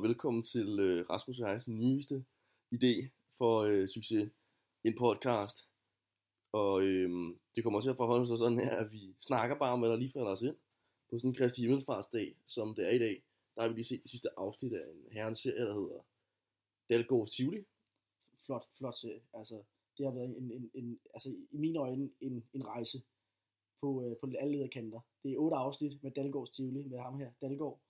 og velkommen til øh, Rasmus og Heis nyeste idé for øh, succes, en podcast. Og øh, det kommer til at forholde sig sådan her, at vi snakker bare om, hvad der lige falder os ind på sådan en Kristi Himmelfartsdag, som det er i dag. Der har vi lige set det sidste afsnit af en herrens serie, der hedder Dalgårds Tivoli. flot, flot serie. Altså, det har været en, en, en altså, i mine øjne en, en rejse på, øh, på alle lederkanter. Det er otte afsnit med Dalgaards Tivoli, med ham her, Dalgård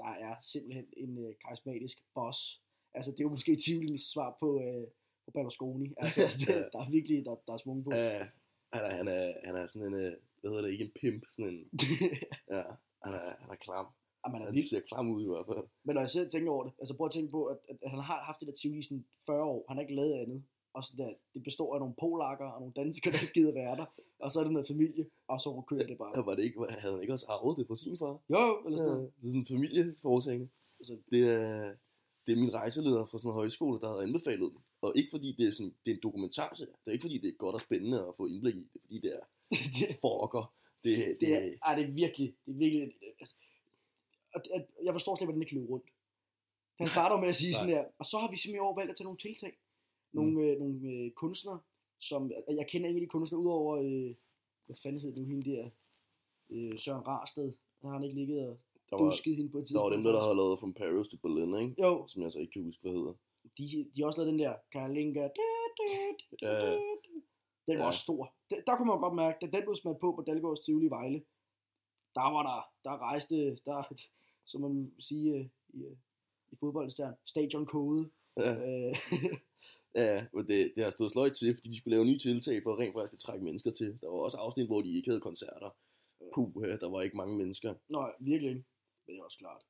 der er simpelthen en øh, karismatisk boss. Altså, det er jo måske Tivolis svar på, øh, på Berlusconi. Altså, det, der er virkelig, der, der er svung på. Uh, han, er, han, er, han er sådan en, øh, hvad hedder det, ikke en pimp, sådan en, ja, han er, han er klam. Jamen, han er vild. ser klam ud i hvert fald. Men når jeg selv tænker over det, altså prøv at tænke på, at, at han har haft det der Tivoli i sådan 40 år. Han har ikke lavet andet. Og sådan der, det består af nogle polakker og nogle danskere, der ikke gider være der. Og så er det noget familie, og så kører det bare. Var det ikke, havde han ikke også arvet det fra sin far? Jo, eller Ja, sådan noget. det er sådan en familieforetagende. Altså, Det er, det er min rejseleder fra sådan en højskole, der havde anbefalet den. Og ikke fordi det er, sådan, det er en dokumentarserie. Det er ikke fordi, det er godt og spændende at få indblik i. Det er fordi, det er det, forker. Det, det, det, er, ej, det er virkelig, det er virkelig, altså, at, jeg forstår slet ikke, hvordan det kan løbe rundt. Han starter med at sige sådan her, og så har vi simpelthen i år valgt at tage nogle tiltag. Nogle, mm. øh, nogle øh, kunstnere, som, jeg kender ikke de kunstnere, udover, øh, hvad fanden hedder nu, hende der, øh, Søren Rarsted, har han ikke ligget og der, var, dusket hende på et der var tidspunkt. dem, der, der har lavet From Paris to Berlin, ikke? Jo, Som jeg så ikke kan huske, hvad hedder. de, de har også lavet den der, Kalinka, Ja, den var Ja. også stor. Der, der kunne man godt mærke, da den blev smidt på på Dalgårds Tivoli i Vejle, der var der, der rejste, der, som man vil sige øh, i, øh, i fodboldstern, stadionkode. ja, Øh, ja men det, det har stået sløjt til, fordi de skulle lave nye tiltag for rent faktisk at trække mennesker til. Der var også afsnit, hvor de ikke havde koncerter. Puh, ja, der var ikke mange mennesker. Nå, virkelig ikke. Men det er også klart.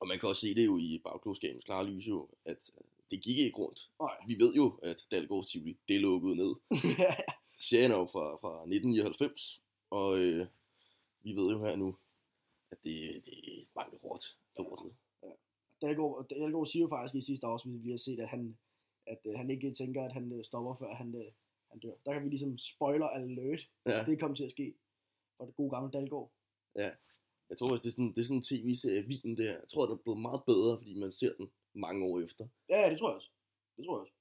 Og man kan også se det jo i bagklodskabens klare lys jo, at øh, det gik ikke rundt. Nej. Vi ved jo, at Dalgårds Tivoli, det lukket ned. Serien er jo fra, fra 1999, og øh, vi ved jo her nu, at det, det er bankerot. lortet. Dalgaard, Dalgaard siger jo faktisk i sidste afsnit, vi har set, at han, at øh, han ikke tænker, at han øh, stopper, før han, øh, han dør. Der kan vi ligesom spoiler alert. Ja, Det kommer til at ske for det gode gamle Dalgaard. jeg tror, at det er sådan, det er sådan en tv-serie, der. Jeg tror, den er blevet meget bedre, fordi man ser den mange år efter. Ja, ja, det tror jeg også. Det tror jeg også.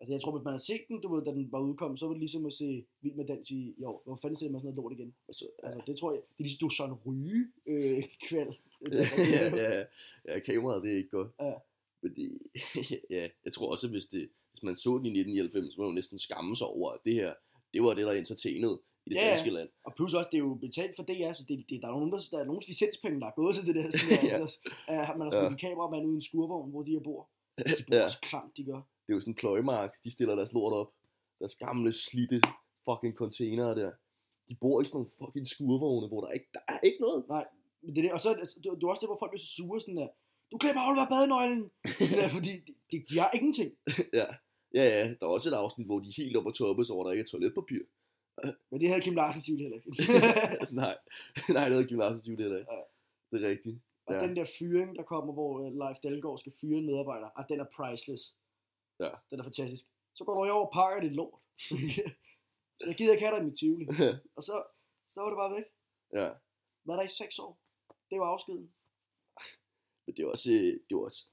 Altså, jeg tror, hvis man har set den, du ved, da den var udkommet, så var det ligesom at se Vild med Dans i, år. Hvor fanden ser man sådan noget lort igen? Altså, Altså, det tror jeg, det er ligesom, du er sådan ryge øh, kvæld. ja, ja, ja, kameraet, det er ikke godt. Ja. Det, ja, jeg tror også, hvis, det, hvis man så den i 1999, så må man jo næsten skamme sig over, at det her, det var det, der entertainede i det Ja, danske land. Og plus også, det er jo betalt for det, så det, det, der er nogen, der, der er nogle licenspenge, der er gået til det der. Sådan der Ja. altså, uh, man har smidt Ja. en kameramand uden en skurvogn, hvor de her bor. De bor Ja. også klamt, de gør. Det er jo sådan en pløjemark, de stiller deres lort op. Deres gamle, slidte fucking containere der. De bor i sådan nogle fucking skurvogne, hvor der ikke der er ikke noget. Men det er det, og så altså, det, det er også det, hvor folk bliver så sure, sådan der, du glemmer at aflevere badenøglen. Der, fordi de, de, de har ingenting. ja. ja, ja, der er også et afsnit, hvor de er helt oppe på toppen, så hvor der ikke er toiletpapir. Men det havde Kim Larsen Sivl heller ikke. nej, nej, det er Kim Larsen det der. Ja. Det er rigtigt. og Ja. den der fyring, der kommer, hvor uh, Leif Dalgaard skal fyre en medarbejder, ah, den er priceless. Ja. Den er fantastisk. Så går du over og pakker dit lort. jeg gider ikke have dig i mit Tivoli. Og så, så var det bare væk. ja. Hvad er der i seks år? Det var afskeden. Men det er også, det er også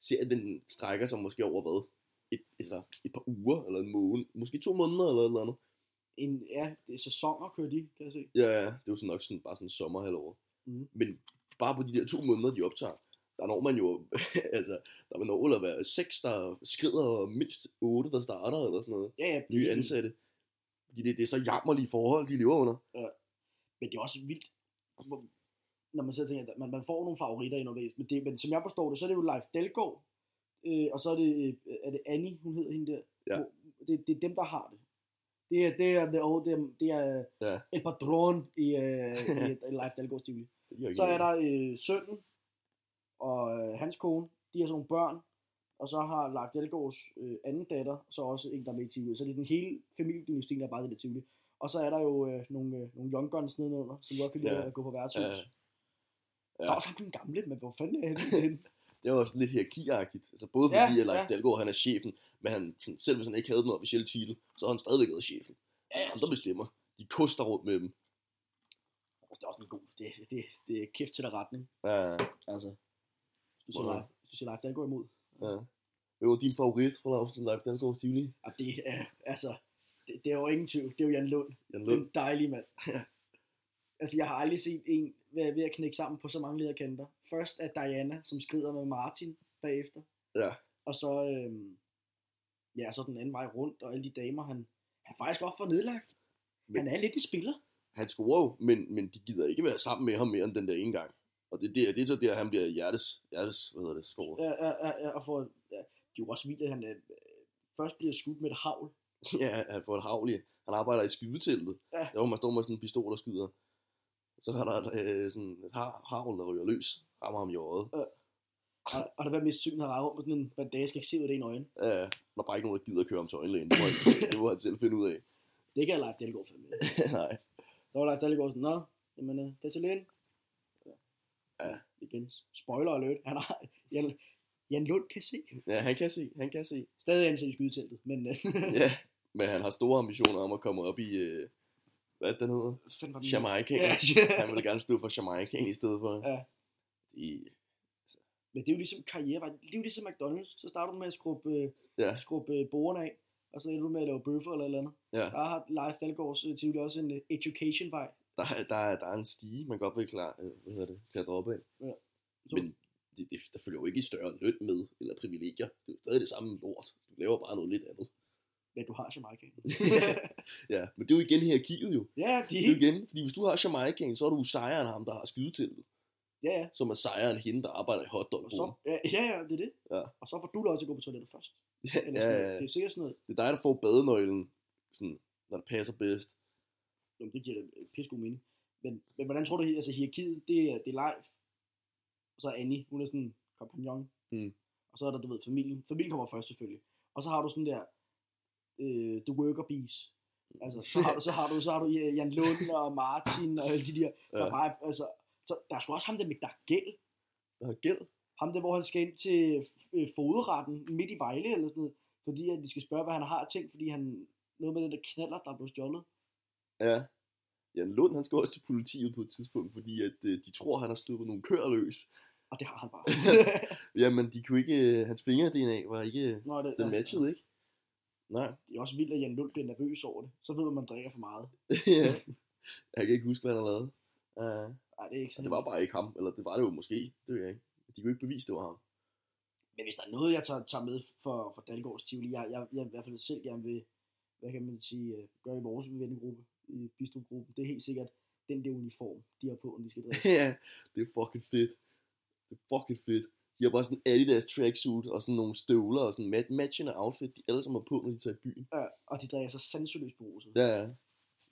serien den strækker sig måske over hvad? Et, altså, et par uger, eller en måned, måske to måneder, eller et eller andet. En, ja, det er sæsoner, kører de, kan jeg se. Ja, ja, det er jo sådan nok sådan, bare sådan sommerhalvår. Mhm. Men bare på de der to måneder, de optager, der når man jo, altså, der vil nå at være seks, der skrider, og mindst otte, der starter, eller sådan noget. Ja, ja. Nye ansatte. Fordi det, det er så jammerlige forhold, de lever under. Men det er også vildt, hvor, når man så tænker, at man, man får nogle favoritter i noget men, det, men som jeg forstår det, så er det jo Leif Delgaard, øh, og så er det, øh, er det Annie, hun hedder hende der. Ja. Hvor, det, det er dem, der har det. Det er, det er, det er, det er, det er Ja. El Padron i, øh, i Leif Delgaards er Så er der øh, sønnen og øh, hans kone, de har sådan nogle børn, og så har Leif Delgaards øh, anden datter, så også en, der er med i Tivoli. Så det er den hele familiedynastien, der er bare det Tivoli. Og så er der jo øh, nogle, øh, nogle young guns nedenunder, som godt kan lide Ja. at gå på værtshus. Ja. Ja. Ja. Der også ham den gamle, men hvor fanden er han henne? Det jo også lidt hierarkiagtigt. Altså både fordi Ja, ja, Leif ja. Dalgaard, han er chefen, men han, sådan, selv hvis han ikke havde den officielle titel, så har han stadigvæk været chefen. Ja, ja. Andre bestemmer. De koster rundt med dem. det er også en god, det, det, det er kæft til der retning. Ja, Altså, du Hvor- Leif, du siger Leif Dalgaard imod. Ja. Hvad var din favorit fra Laufen Live Dalgaard Tivoli? Og det er, altså, det, det er jo ingen tvivl. Det er jo Jan Lund. Jan Lund. Den dejlige mand. altså, jeg har aldrig set en være ved at knække sammen på så mange lederkanter. Først er Diana, som skrider med Martin bagefter. Ja. Og så, øhm, ja, så den anden vej rundt, og alle de damer, han, han faktisk godt får nedlagt. Men- han er lidt en spiller. Han scorer jo, men, men de gider ikke være sammen med ham mere end den der ene gang. Og det, er der, det er så der, han bliver hjertes, hjertes hvad hedder det, scorer. Ja, ja, ja, ja, og får, ja, det er jo også vildt, at han øh, først bliver skudt med et havl. Ja, han får et havl i. Han arbejder i skydeteltet. Ja. Der hvor man står med sådan en pistol og skyder. Så er der øh, sådan et har- havl, der ryger løs. Rammer ham i øjet. Og, og der var mest sygt, han har rundt med sådan en bandage, skal ikke se ud af det ene øjne. Ja, der er bare ikke nogen, der gider at køre ham til øjenlægen. Det må, han, det må han selv finde ud af. Det kan Leif Dalgaard fandme. Nej. Der var Leif Dalgaard sådan, nå, jamen, øh, det er til lægen. Ja. Igen, spoiler alert. Han har, Jan, Jan Lund kan se. Ja, han kan se. Han kan se. Stadig ansat i skydeteltet, men øh, Ja, men han har store ambitioner om at komme op i, øh, hvad den hedder? Jamaica. Ja, Han vil gerne stå for Jamaica i stedet for. Ja. De, Men det er jo ligesom karrierevej. Det er jo ligesom McDonald's. Så starter du med at skrubbe, øh, Ja. skrubbe øh, bordene af, og så ender du med at lave bøffer eller eller andet. Ja. Der har Leif Dalgaards øh, Tivoli også en øh, education-vej. der, er- der, er, der er en stige, man godt vil klar, øh, hvad hedder det, klatre op af. Så, Men det, det, der følger jo ikke større løn med, eller privilegier. Det er jo stadig det samme lort. Du laver bare noget lidt andet. Men du har Jamaica. Ja, men det er jo igen hierarkiet jo. ja, de, Det er jo igen, fordi hvis du har Jamaicaen, så er du sejren ham, der har skydeteltet. ja, ja. Som er sejren hende, der arbejder i hotdog. Og så, ja, ja, ja, det er det. Ja. Og så får du lov til at gå på toilettet først. ja, ja, ja. Det er sikkert sådan noget. Det er dig, der får badenøglen, sådan, når det passer bedst. Jamen, det giver da pisse god mening. Men, men hvordan tror du, altså hierarkiet, det er, det er live. Og så er Annie, hun er sådan en kompagnon. Mm. Og så er der, du ved, familien. Familien kommer først selvfølgelig. Og så har du sådan der, øh, The Worker Bees. Altså, så har, du, så har du, så har du Jan Lund og Martin og alle de der, der Ja. bare, altså, så der er sgu også ham der med, der er gæld. Der har gæld. Ham der, hvor han skal ind til øh, foderetten midt i Vejle eller sådan noget. Fordi at de skal spørge, hvad han har tænkt, fordi han, noget med den der knaller, der er blevet stjålet. Ja. Jan Lund, han skal også til politiet på et tidspunkt, fordi at, øh, de tror, han har stået nogle køer løs. Og det har han bare. Jamen, de kunne ikke, øh, hans finger-DNA var ikke, Nå, det, den matchede ikke. Nej. det er også vildt, at Jan Lund bliver nervøs over det. Så ved man, at man drikker for meget. ja. Jeg kan ikke huske, hvad han har lavet. Uh, Nej, det er ikke så det var bare ikke ham, eller det var det jo måske, det ved jeg ikke. De kunne ikke bevise, det var ham. Men hvis der er noget, jeg tager, tager med for, for Dalgårds Tivoli, jeg, jeg, jeg i hvert fald selv gerne vil, hvad kan man sige, øh, gøre i vores vennegruppe, i bistrogruppen, det er helt sikkert den der uniform, de har på, når de skal drikke. ja, det er fucking fedt. Det er fucking fedt. De har bare sådan Adidas tracksuit og sådan nogle støvler og sådan mat- matchende outfit, de alle sammen har på, når de tager i byen. Ja, og de drikker så sanseløst beruset. Ja, ja.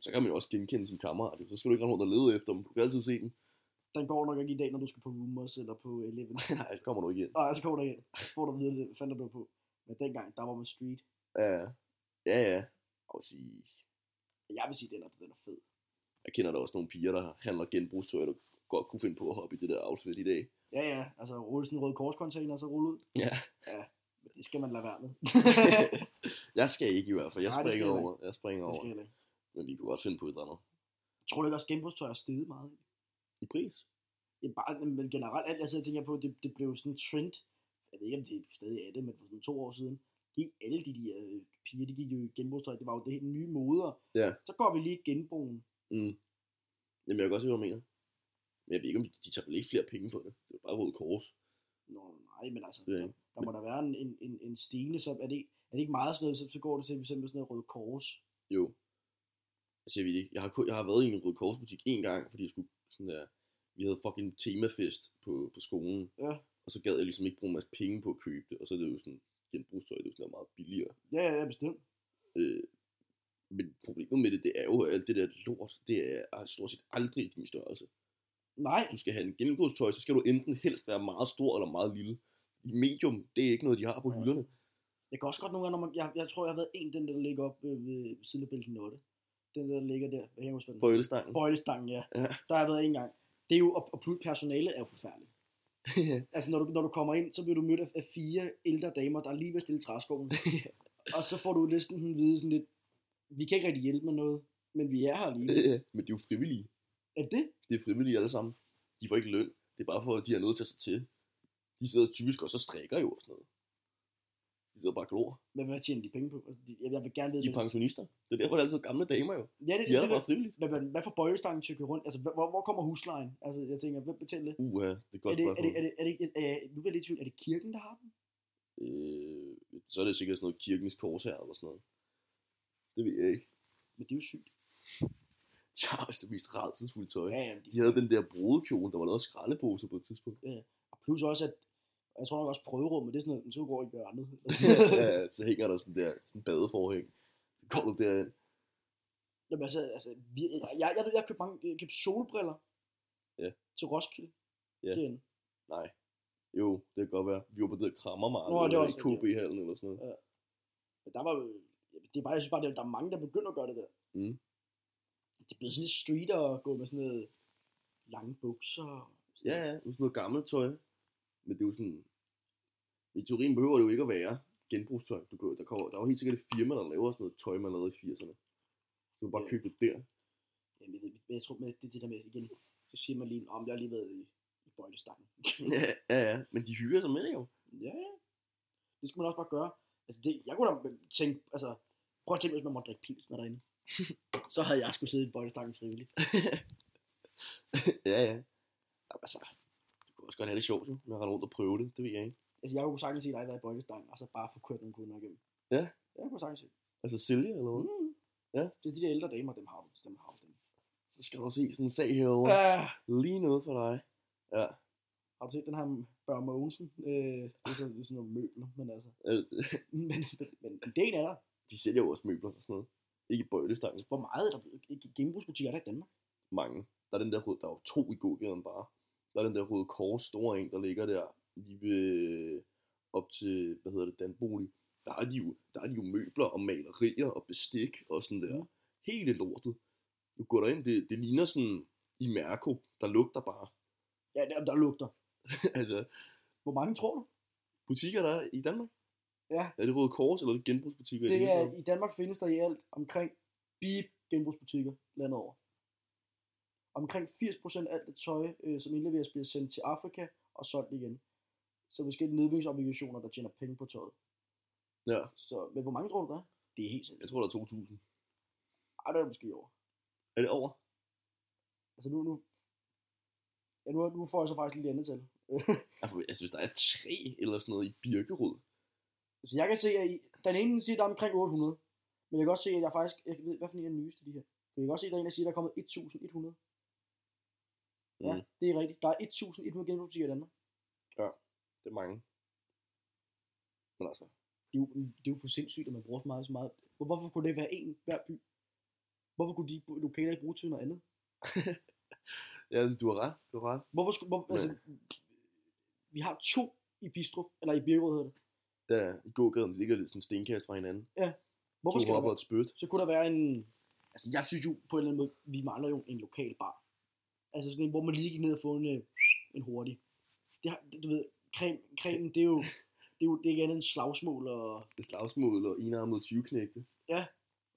Så kan man jo også genkende sin kammerat. Så skal du ikke rende rundt og lede efter dem. Du kan altid se dem. Den går nok ikke i dag, når du skal på Rumors eller på Eleven. Nej, så kommer du ikke ind. Nej, så kommer ind. Så får du at vide, hvad fanden der blev på. Men dengang, der var man street. Ja, ja. Ja, ja. Jeg vil sige, Jeg vil sige, den er, den er fed. jeg kender der også nogle piger, der handler genbrugstøj, der godt kunne finde på at hoppe i det der outfit i dag. Ja, ja, altså rulle sådan en rød korscontainer og så rulle ud. Ja. Men det skal man lade være med. jeg skal ikke i hvert fald. Jeg Nej, det springer skal jeg over. Jeg springer det skal over. jeg ikke. Men vi kunne godt finde på et eller andet. Tror du ikke også, genbrugstøj er steget meget? I pris? Ja, bare, men generelt, alt, altså jeg tænker på, det, det blev sådan en trend, jeg ved ikke om det stadig er det, men for sådan to år siden, de, alle de der øh, piger, de gik jo i genbrugstøj, det var jo det helt nye moder. Ja. Så går vi lige i genbrugen. Mm. Jamen, jeg kan godt se, hvad du mener. Men jeg ved ikke, om de, tager vel ikke flere penge for det. Det er bare Røde Kors. Nå, nej, men altså, er der, der må der være en, en, en, en stigende, så er det, er det ikke meget sådan noget, så, så går det til for eksempel sådan noget rød kors. Jo. Altså, jeg ved ikke. Jeg har, jeg har været i en Røde Kors butik en gang, fordi jeg skulle sådan der... Vi havde fucking temafest på, på skolen. Ja. Og så gad jeg ligesom ikke bruge en masse penge på at købe det. Og så er det jo sådan genbrugstøj, det er jo sådan meget billigere. Ja, ja, ja, bestemt. Øh, men problemet med det, det er jo, at alt det der lort, det er, er stort set aldrig i din størrelse. Nej, Du skal have en genbrugstøj, så skal du enten helst være meget stor eller meget lille. I medium, det er ikke noget, de har på Ja. hylderne. jeg kan også godt nogle gange, når man, jeg, jeg tror, jeg har været en, den der ligger op øh, ved siden af Bælten 8. Den der ligger der, jeg kan huske, hvad den. Bøjlestangen. Bøjlestangen, ja. Ja. Der har jeg været en gang. Det er jo, og, og personalet er jo forfærdeligt. Altså, når du, når du kommer ind, så bliver du mødt af, fire ældre damer, der er lige ved at stille træskoven. og så får du næsten sådan vide sådan lidt, vi kan ikke rigtig hjælpe med noget, men vi er her lige. men de er jo frivillige. Er det? Det er frivillige alle sammen. De får ikke løn. Det er bare for, at de har noget til at sig til. De sidder typisk også og strikker jo og sådan noget. De sidder bare glor. Men hvad tjener de penge på? Altså, de, jeg, jeg vil gerne vide De er det. pensionister. Det er derfor, det er altid gamle damer jo. Ja, det, De er det, bare det, frivilligt. men, men, hvad får bøjestangen til at køre rundt? Altså, hvor, hvor kommer huslejen? Altså, jeg tænker, hvem betaler det? Uha, det er et Er godt det, er det, er det, er det, er det, nu bliver jeg lidt i tvivl, er det kirken, der har den? Øh, så er det sikkert sådan noget kirkens kors her eller sådan noget. Det ved jeg ikke. Men det er jo sygt. Også det mest rædselsfulde tøj. Ja, jamen, de, De havde den der brudekjole, der var lavet af skraldepose på et tidspunkt. og plus også, at jeg tror nok også prøverummet, det er sådan noget, så går i hjørnet. ja, så hænger der sådan der sådan badeforhæng. Så går du derind. Jamen altså, altså vi, jeg, jeg, jeg jeg har købt, mange, jeg har købt solbriller Ja. til Roskilde. Ja. Derinde. Nej. Jo, det kan godt være. Vi var på det krammermarked, Nå, det eller var i KB-hallen eller sådan noget. Men der var jo, det er bare, jeg synes bare, der, der er mange, der begynder at gøre det der. Mm. Det er blevet sådan lidt street at gå med sådan noget lange bukser. og sådan Ja, ja, sådan noget gammelt tøj. Men det er jo sådan... I teorien behøver det jo ikke at være genbrugstøj. Du kan, der, kommer, der er jo helt sikkert et firma, der laver sådan noget tøj, man lavede i 80'erne. Så du kan bare Ja. købe det der. Jamen, jeg, ved, men jeg tror, med det, det der med, igen, så siger man lige, om jeg har lige været i, i bøjlestangen. ja, ja, ja. Men de hygger sig med det jo. ja, ja. Det skal man også bare gøre. Altså, det, jeg kunne da tænke, altså, prøv at tænke, hvis man måtte drikke pilsner derinde. Så havde jeg skulle sidde i bøjlestangen frivilligt. ja, ja. Jamen, altså, du kan også godt have det sjovt, jo, at rende rundt og prøve det. Det ved jeg ikke. Altså, jeg kunne sagtens se dig være i bøjlestangen, og så bare få kørt nogle kunder igennem. Ja. Jeg kunne sagtens se. Altså Silje eller hvad? Mm. Ja. Det er de der ældre damer, dem har du. Dem har dem. Så skal du se sådan en sag herovre. Ja. Lige noget for dig. Ja. Har du set den her Børge Mogensen? Øh, det, er så, det er sådan nogle møbler, men altså. Øh, Men, men, men ideen er der. De sælger jo også møbler og sådan noget. Ikke bøjlestangen. Hvor meget er der ikke genbrugsbutikker er der i Danmark? Mange. Der er den der røde, der er jo to i gågaden bare. Der er den der røde kors store en, der ligger der lige ved, op til, hvad hedder det, Danbolig. Der er, de jo, der er de jo møbler og malerier og bestik og sådan der. Mm. Hele lortet. Du går derind, det, det ligner sådan i Mærko, der lugter bare. Ja, der, der lugter. altså, Hvor mange tror du? butikker der er i Danmark? Ja. Er det Røde Kors, eller er det genbrugsbutikker i det Det hele er? I Danmark findes der i alt omkring beep genbrugsbutikker landet over. Omkring 80% af alt det tøj, øh, som indleveres, bliver sendt til Afrika og solgt igen. Så forskellige nedvingsobligationer, der tjener penge på tøjet. Ja, Så, men hvor mange tror du der er? Det er helt jeg sindssygt. tror, der er 2.000. Ej, det er måske over. Er det over? Altså nu, nu, ja, nu, nu får jeg så faktisk lidt andet tal. Altså, altså, hvis der er tre eller sådan noget i Birkerød, så jeg kan se, at I, den ene siger, der er omkring 800. Men jeg kan også se, at jeg faktisk, jeg ved, hvad for en af de nyeste de her. Men jeg kan også se, at der er en, der siger, at der er kommet 1100. Ja, Mm. det er rigtigt. Der er 1100 genbrugsbutikker i Danmark. det er mange. Men altså, Det er, jo, det er jo for sindssygt, at man bruger så meget, så meget. Hvor- Hvorfor kunne det være en hver by? Hvorfor kunne de lokaler ikke bruge til noget andet? ja, du har ret, du har ret. Hvorfor skulle, hvor, Ja. altså, vi har to i Bistrup, eller i Birkerød hedder det. Der i gågaden ligger lidt sådan en stenkast fra hinanden. Hvorfor to skal hopper og et spyt. så kunne der være en, altså jeg synes jo på en eller anden måde, vi mangler jo en lokal bar. Altså sådan en, hvor man lige gik ned og få en, øh, en hurtig. Det har, du ved, creme, cremen, det er jo, det er jo det er ikke andet end slagsmål, og, Det er slagsmål og enarmet 20 knægte.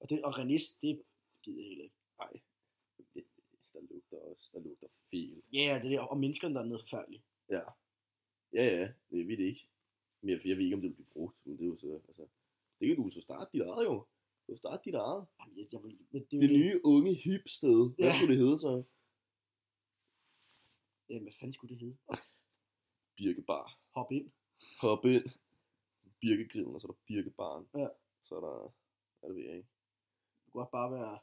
og, det, og Renis, det gider jeg heller ikke. Nej, der lugter også, der lugter fel. Ja, yeah, det der, og menneskerne der er nede forfærdelige. Ja. Ja, ja, det ved det ikke. Men jeg, jeg ved ikke, om det vil blive brugt. Men det er jo så, altså, det kan du så starte dit eget jo. Du kan starte dit eget. Jamen, jeg, jeg, vil- men det er Det nye unge hip sted. Hvad Ja. skulle det hedde så? Jamen, hvad fanden skulle det hedde? Birkebar. Hop ind. Hop ind. Birkegrillen, og så er der birkebaren. Ja. Så er der, hvad det ved jeg ikke. Det kunne også bare være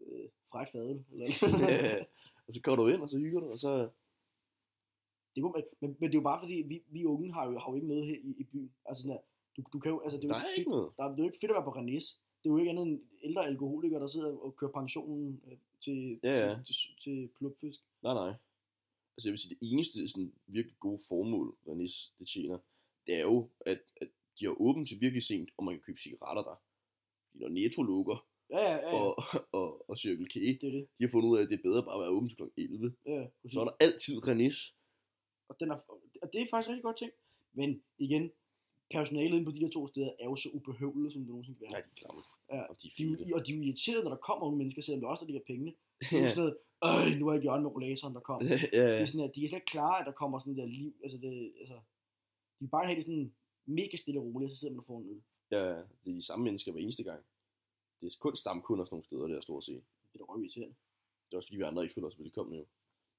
øh, fræk fadel. Eller ja, og så går du ind, og så hygger du, og så... det kunne, men, men, det er jo bare fordi, vi, vi unge har jo, har jo ikke noget her i, i byen. Altså sådan her, du, du kan jo, altså det er jo Der ikke er fedt, ikke noget. der, er- det er jo ikke fedt at være på Renes. Det er jo ikke andet end ældre alkoholikere, der sidder og kører pensionen øh, til, Ja, ja. til, til, til klubfisk. Nej, nej. Altså jeg vil sige, det eneste sådan, virkelig gode formål, Renis det tjener, det er jo, at, at de har åbent til virkelig sent, og man kan købe cigaretter der. Fordi når Netto lukker, Ja, ja, ja. ja. og, og, og Circle K, det er det. de har fundet ud af, at det er bedre bare at være åben til kl. 11. Ja, præcis. Så er der altid Renis. Og, den er, og det er faktisk rigtig godt ting. Men igen, personalet på de her to steder er jo så ubehøvlet, som det nogensinde kan være. de er klamme. Ja, Og de er De, er fede. jo- og de er irriterede, når der kommer unge mennesker, selvom det også er de her pengene. Det er jo Ja. sådan noget, nu er jeg Jørgen med rollatoren, der kommer. ja, Det ja. er sådan, at de kan slet ikke klare, at der kommer sådan der liv. Altså, det, altså, de vil bare det sådan mega stille og roligt, og så sidder man og får en øl. ja, det er de samme mennesker hver eneste gang. Det er kun stamkunder sådan nogle steder, der stort set. Det er da røv irriterende. Det er også fordi, vi andre ikke føler os velkomne jo.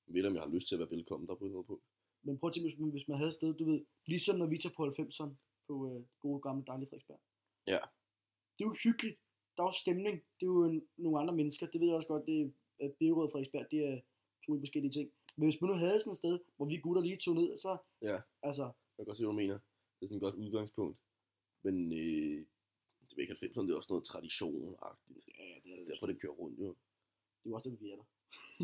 Jeg ved, om jeg har lyst til at være velkommen der på noget på. Men prøv at tænke, hvis man, hvis man havde et sted, du ved, ligesom når vi tager på 90'erne på øh, gode gamle dejlige Frederiksberg. Ja. Det er jo hyggeligt. Der er jo stemning. Det er jo en, nogle andre mennesker. Det ved jeg også godt, det er Birgerød Frederiksberg. Det er to forskellige ting. Men hvis man nu havde sådan et sted, hvor vi gutter lige tog ned, så, Ja. altså, Jeg kan godt se, hvad du mener. Det er sådan et godt udgangspunkt. Men øh, det er ikke 90'erne, det er også noget tradition-agtigt. ja, ja, det er det. Derfor det kører rundt jo. Det er jo også det, vi er der.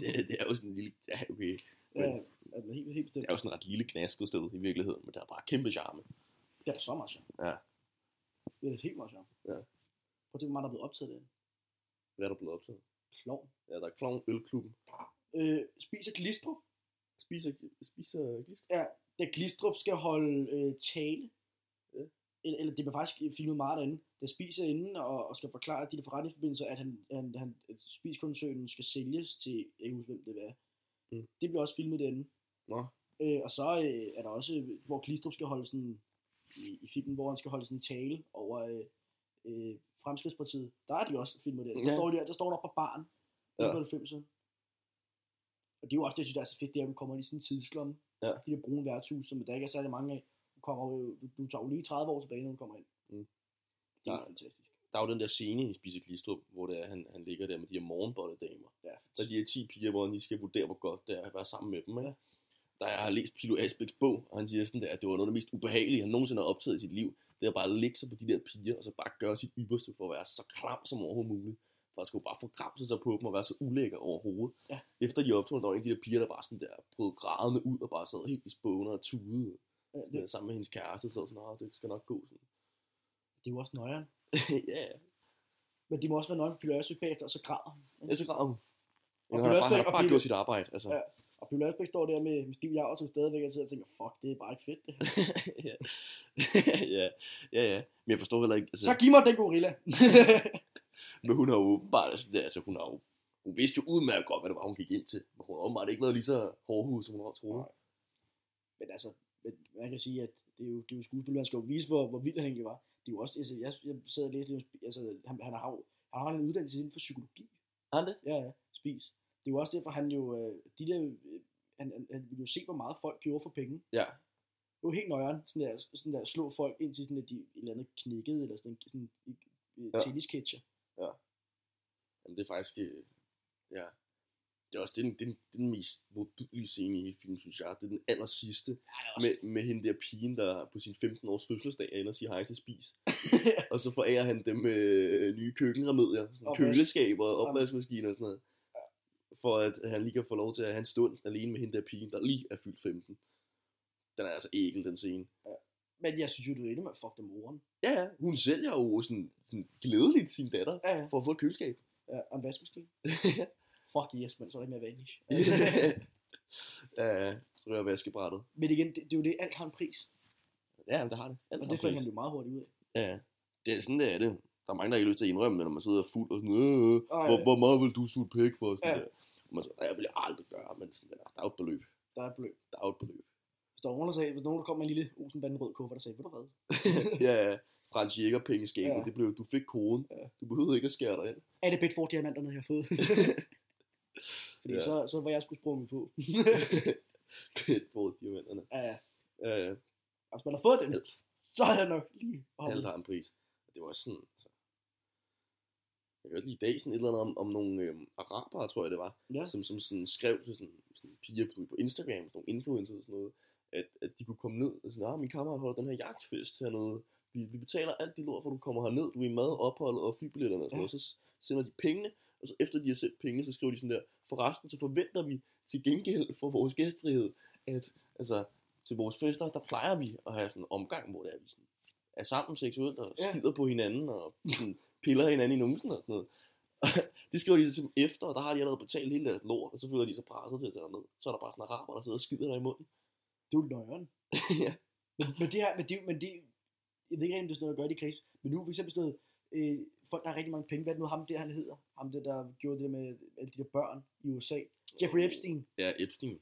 Det, det er jo sådan en lille, ja okay. Ja, Men- altså, helt, helt bestemt. Det er jo sådan et ret lille knasket sted i virkeligheden, men der er bare kæmpe charme. Det er da så meget sjovt. Ja. Det er helt meget sjovt. Ja. Prøv at tænke, hvor meget der er blevet optaget derinde. Hvad er der blevet optaget? Klovn. Ja, der er Klovn Ølklubben. Øh, spiser Glistrup. Spiser, spiser glist. Ja, da Glistrup skal holde øh, tale. Ja. Eller, eller det bliver faktisk filmet meget derinde. Der spiser inden og, og skal forklare de der forretningsforbindelser, at han, han, han spiskoncernen skal sælges til, jeg kan ikke huske, hvem det. Det bliver også filmet derinde. Nå, Øh, og så øh, er der også, hvor Glistrup skal holde sådan, i, i filmen, hvor han skal holde sådan en tale over øh, øh, Fremskridspartiet. Der er de også filmet derinde. Der, Ja. står, de, der står der på baren. Ja. Ja. 90'erne. Og det er jo også det, jeg synes, der er så fedt, det er, at du kommer i sådan en tidslomme. Ja. De der brune værtshus, som der ikke er særlig mange af. Du, kommer, jo- du, du tager jo lige 30 år tilbage, når du kommer ind. Mm. Det er jo fantastisk. der er jo den der scene i Spiser Glistrup, hvor det er, han, han ligger der med de her morgenbolledamer. Der er de her 10 piger, hvor han lige skal vurdere, hvor godt det er at være sammen med dem. Ikke? Der jeg har læst Pilo Asbæks bog, og han siger sådan der, at det var noget af det mest ubehagelige, han nogensinde har optaget i sit liv. Det er at bare ligge sig på de der piger, og så bare gøre sit ypperste for at være så klam som overhovedet muligt. For at skulle bare få kramset sig på dem og være så ulækker overhovedet. Ja. Efter de optog, der var en af de der piger, der bare sådan der brød grædende ud og bare sad helt i spåner og tudede. Ja, det, der, sammen med hendes kæreste, så sådan, "Nå, det skal nok gå sådan. det er jo også nøjeren. ja, Men det må også være nøjeren for Pille Ørsøg bagefter, og så græder han. ja, så græder hun. Og han har bare, han har bare gjort sit arbejde. Altså. Ja. Og Pille Ørsbæk står der med, med Stiv Javr, som stadigvæk er til og tænker, fuck, det er bare ikke fedt det her. ja. ja, ja, ja. Men jeg forstår heller ikke, altså, Så giv mig den gorilla. men hun har jo åbenbart, altså, det, altså hun har jo, hun vidste jo udmærket godt, hvad det var, hun gik ind til. Men hun har åbenbart ikke været lige så hårdhudet, som hun har troet. Nej. Men altså, men man kan sige, at det er jo, det er jo skuespil, man skal jo vise, hvor, hvor vild han egentlig var. Det er jo også, altså, jeg, jeg sad og læste, altså, han, han, har han har en uddannelse inden for psykologi. Har han det? Ja, ja, spis. Det er jo også derfor, han jo, øh, de der, øh, han, han, han ville jo se, hvor meget folk gjorde for penge. Ja. Det var helt nøjeren, sådan der, sådan der slå folk ind til sådan, at de et eller andet knækkede, eller sådan, sådan i, i Ja. ja. tennisketcher. Jamen, det er faktisk, øh, ja. Det er også den, den, den mest modbydelige scene i hele filmen, synes jeg. Det er den aller sidste. Ja, Med, med hende der pigen, der på sin 15 års fødselsdag er inde og siger hej til spis. og så forærer han dem øh, nye køkkenremedier, sådan Og køleskaber opvaskemaskiner og sådan noget. For at han lige kan få lov til at have en stund alene med hende der pigen, der lige er fyldt 15. Den er altså ækel, den scene. Men jeg synes jo, du er inde med fuck dem moren. Ja, ja, hun sælger jo sådan, sådan glædeligt sin datter Ja, ja. for at få et køleskab. ja og en vaskemaskine. Fuck yes, men så er det mere vanish. ja, ja, så rører vaskebrættet. Men igen, det, det, er jo det, alt har en pris. Ja, men det har det. Alt Og det pris. han jo meget hurtigt ud af. Ja, ja. det er sådan, det er det. Der er mange, der ikke har lyst til at indrømme det, når man sidder er fuld og sådan, øh, Ej. hvor, hvor meget vil du suge pæk for? Sådan Ja. der. Man så, "Nej, jeg vil aldrig gøre, men sådan der, der er et beløb. Der er et beløb. Der er et beløb. Hvis der var nogen, der sagde, hvis nogen der kom med en lille Olsenbanden rød kuffert, der sagde, ved du hvad? ja, ja. Frans Jæger pengeskabet, ja. Det blev, du fik koden. Ja. Du behøvede ikke at skære dig ind. Er det Bedford diamanterne, jeg har fået? Fordi Ja. så, så var jeg skulle sprunget på. Pæt på diamanterne. ja, ja. Ja, ja. Og hvis man har fået den, Alt. så havde jeg nok lige Alt har en pris. Det var sådan, altså, jeg hørte lige i dag sådan et eller andet om, om nogle øhm, arabere, tror jeg det var, Ja. som, som sådan skrev til sådan, sådan piger på, på Instagram, sådan nogle influencers og sådan noget, at, at de kunne komme ned og sådan, ah, min kammerat holder den her jagtfest hernede, vi, vi betaler alt det lort, for du kommer herned, du er i mad, ophold og flybilletterne og sådan Ja. noget, så sender de pengene, og så efter de har sendt pengene, så skriver de sådan der, forresten så forventer vi til gengæld for vores gæstfrihed, at altså, til vores fester, der plejer vi at have sådan en omgang, hvor det er, vi sådan, er sammen seksuelt og Ja. skider på hinanden og sådan, piller hinanden i numsen og sådan noget. det skriver de så til dem efter, og der har de allerede betalt hele deres lort, og så føler de sig presset til at tage ned. Så er der bare sådan en araber, der sidder og skider der i munden. Det er jo nøjeren. ja. Men, men det her, men det, men det, jeg ved ikke rigtig, om det er sådan noget, der gør det i kris, men nu for eksempel sådan noget, øh, folk, der har rigtig mange penge, hvad er det nu ham der, han hedder? Ham der, der gjorde det der med alle de der børn i USA. Jeffrey Epstein. Ja, Epstein.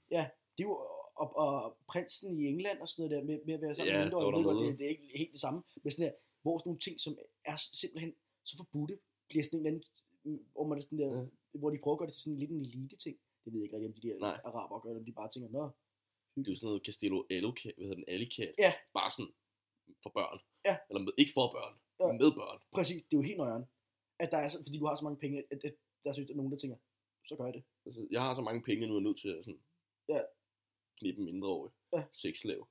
Det er jo, og, og prinsen i England og sådan noget der, med, med at være sammen Ja, med mindre, jeg var ved godt, det, det, er ikke helt det samme, men sådan der, hvor sådan nogle ting, som er simpelthen så forbudte, bliver sådan en eller anden, hvor man er sådan der, Ja. hvor de prøver at gøre det til sådan lidt en elite ting. Det ved jeg ikke rigtig, om de der Nej. araber gør om de bare tænker, nå, Det er jo sådan noget Castello Alucat, hvad hedder den, Alicat. Ja. Bare sådan for børn. Ja. Eller med, ikke for børn, Ja. med børn. præcis, det er jo helt nøjeren, at der er fordi du har så mange penge, at, at der synes, at nogen, der tænker, så gør jeg det. Altså, jeg har så mange penge, nu er jeg nødt til at sådan, Ja. knippe mindre over. Ja. Sexslav.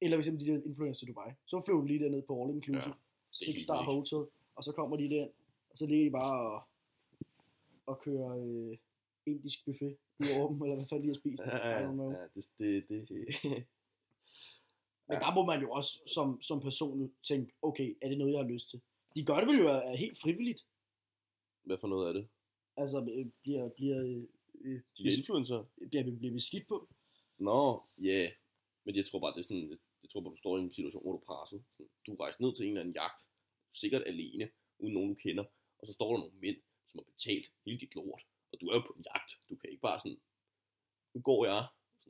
Eller hvis de der influencer i Dubai, så flyver du lige derned på All Inclusive, Ja, Six Star. Hotel, og så kommer de der, og så ligger de bare og, og kører øh, indisk buffet over dem, eller hvad fanden de har spist. Ja, I ja, det, det, det, Men der må man jo også som, som person tænke, okay, er det noget, jeg har lyst til? De gør det vel jo af- helt frivilligt. Hvad for noget er det? Altså, øh, bliver, bliver, øh, øh, De der influencer? bliver, bliver, bliver beskidt på. Nå, ja. Yeah. Men jeg tror bare, det er sådan, jeg, tror bare, du står i en situation, hvor du er presset. Sådan, du er rejst ned til en eller anden jagt, sikkert alene, uden nogen du kender, og så står der nogle mænd, som har betalt hele dit lort, og du er jo på en jagt. Du kan ikke bare sådan, nu går jeg,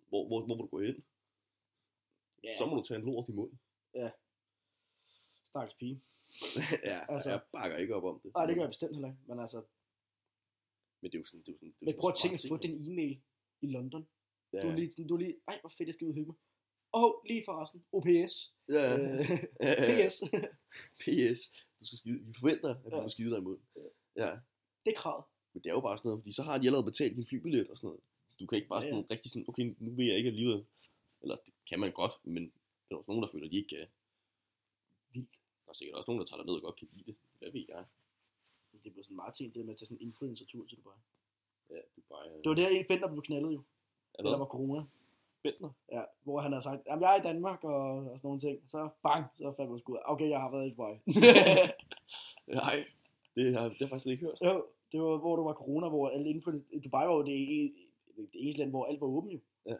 hvor, hvor, hvor vil du gå hen? Ja, Så må du tage en lort i munden. stakkels pige. ja, Altså- jeg bakker ikke op om det. Nej, det gør jeg bestemt heller ikke. Men altså, Men det er jo sådan, det er jo sådan, det er men prøv at tænke at få den e-mail i London. Ja, Du er lige, sådan- du er lige, ej, hvor fedt, jeg skal ud og hygge mig. Oh, lige forresten, OPS. ja, ja, ja, ja. PS. PS. Du skal skide, vi forventer, at du Ja. må skide dig imod. Ja. det er kravet. Men det er jo bare sådan noget, fordi så har de allerede betalt din flybillet og sådan noget. Så du kan ikke bare Ja, sådan rigtig sådan, okay, nu vil jeg ikke alligevel. Eller det kan man godt, men der er også nogen, der føler, at de ikke kan. Vildt. Der er sikkert også nogen, der tager ned og godt kan lide det. Hvad ved jeg? Det blev sådan meget ting, det der med at tage sådan en influencer-tur til Dubai. Ja, du bare... Det var der, en Bender blev knaldet jo. der der var corona. Bentner? Ja, hvor han har sagt, at jeg er i Danmark og, og sådan nogle ting. Så bang, så fandt man sgu ud okay, jeg har været i Dubai. Nej, det har, det har jeg faktisk ikke hørt. jo, det var, hvor der var corona, hvor alle inden for det, Dubai var jo det, det eneste land, hvor alt var åbent jo. Ja.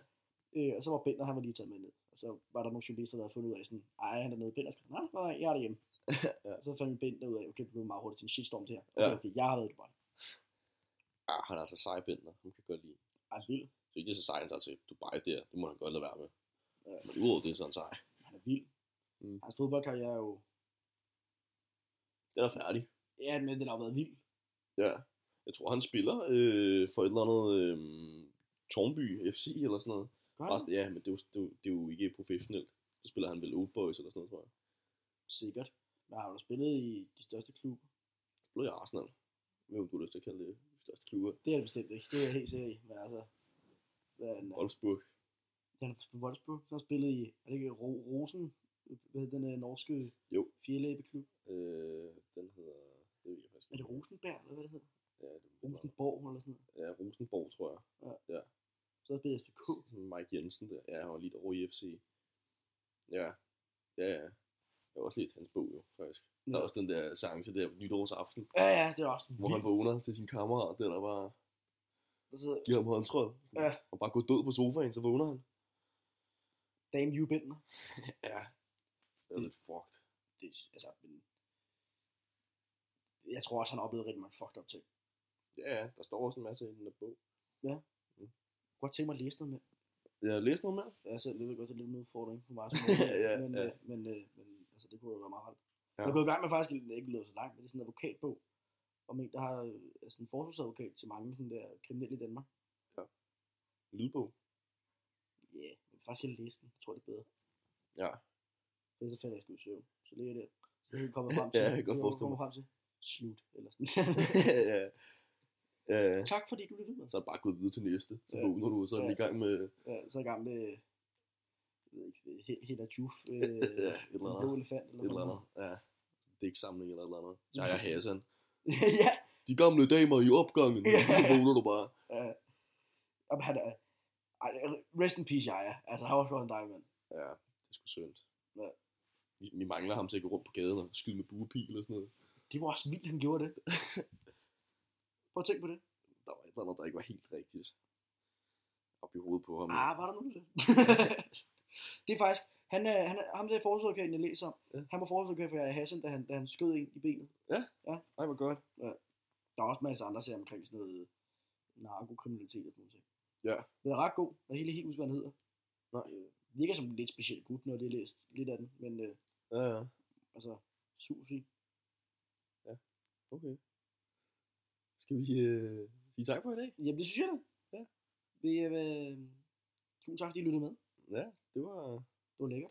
Øh, og så var Bender, han var lige taget med ned. Og så var der nogle journalister, der havde fundet ud af sådan, ej, han er nede. Bender skrev, nej, nej, jeg er derhjemme. Ja. Så fandt vi Bender ud af, okay, det blev meget hurtigt til en shitstorm det her. Okay, Ja. okay, jeg har været i Dubai. Ah, han er altså sej, Bentner. Han kan godt lide. Ej, vild. Det er så sej, han tager til Dubai der. Det må han godt lade være med. Ja. Men udover det, så er han sej. Han er vild. Mm. Hans fodboldkarriere er jo, Den er færdig. ja, men den har været vild. Ja. Jeg tror, han spiller øh, for et eller andet øh, Tornby FC eller sådan noget. Bare, ja, men det er, jo, det, er jo, det er jo ikke professionelt. Så spiller han vel Old Boys eller sådan noget, tror jeg. Sikkert. Men har du spillet i de største klubber? Spiller i Arsenal. Hvem du har lyst til at kalde det de største klubber? Det er det bestemt ikke. Det er jeg helt sikker i. Men altså, hvad er den? Wolfsburg. Den er på Wolfsburg, så har spillet i, er det ikke Ro- Rosen, hvad hedder den øh, norske Jo. fjerlæbeklub? Øh, den hedder... Det ved jeg faktisk Er det Rosenberg, eller hvad det hedder? Ja, det, det Rosenborg, eller sådan noget. ja, Rosenborg, tror jeg. Så har jeg spillet FCK. Mike Jensen der. Ja, han var lige over i FC. Ja. Ja, ja. Jeg har også lidt hans bog jo, faktisk. Der er Ja. også den der sang til der nytårsaften, Ja, ja, det er også hvor han vågner til sin kammerat, der der bare Altså, giver ham håndtryk. Ja. Og bare går død på sofaen, så vågner han. Dan Jubender. Ja. Det er lidt fucked. Det, altså, men, jeg tror også, han har oplevet rigtig mange fucked up ting. Ja, ja, der står også en masse i den der bog. Jeg kunne godt tænke mig at læse noget mere. Jeg har læst noget mere. Jeg selv ved godt, det er lidt en udfordring for mig. Som Ja, men, ja. øh, men, øh, men altså, det kunne jo være meget rart. Ja. Ja. Jeg er gået i gang med faktisk, det ikke løbet så langt, men det er sådan en advokatbog, om en, der har øh, er sådan en forsvarsadvokat til mange sådan der kriminelle i Danmark. Lydbog. Ja, yeah, men faktisk jeg læse den. Jeg tror, det er bedre. Ja. For så falder jeg sgu i søvn. Så ligger jeg der. Så er jeg kommet frem til. Ja, jeg kan godt er forestille mig. frem til. Slut. Eller sådan. ja. Ja, tak fordi du lyttede med. så er det bare gået videre til næste. Så Ja. vågner du, så er Ja. i gang med Ja, så er i gang med jeg ved ikke, he- Hela Juf, øh, Ja, et eller en andet. blå elefant, eller, et eller andet. Ja. Digtsamling eller et eller andet. Ja, jeg Hassan. Ja, De gamle damer i opgangen. Ja. Så vågner du bare. øh, jamen, han er, rest in peace, jeg Altså, han var også en dejlig mand. Ja, det er sgu synd. Ja. Vi, vi mangler ham til at gå rundt på gaden og skyde med buepil og sådan noget. Det var også vildt, han gjorde det. Prøv at tænke på det. Der var et eller andet, der ikke var helt rigtigt. Op i hovedet på ham. Ah, var der nogen det? det er faktisk, Han er, han er ham der forsvarsadvokaten, jeg læser om. Ja. Han var forsvarsadvokat for Hassan, da han, da han skød en i benet. Ej, hvor godt. Der er også masser andre sager omkring sådan noget narkokriminalitet og sådan noget. Ja. Den er ret god. Jeg er helt, helt huske, hvad han hedder. Nej. Øh, virker som en lidt speciel gut, når det er læst lidt af den. Men øh, Ja, ja. altså, super fint. Okay. Skal vi øh, sige tak for i dag? Jamen, det synes jeg da. Ja. Vi, øh, tusind tak, fordi I lyttede med. Ja, det var... Det var lækkert.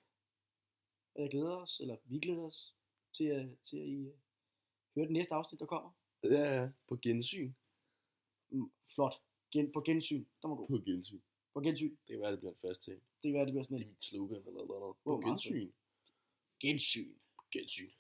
Og jeg glæder os, eller vi glæder os, til, at, til at I øh, høre det næste afsnit, der kommer. Ja, ja. På gensyn. Mm, flot. Gen, på gensyn. Der var god. På gensyn. På gensyn. Det kan være, det bliver en fast ting. Det kan være, det bliver sådan Det er en mit slogan eller noget. På gensyn. gensyn. Gensyn.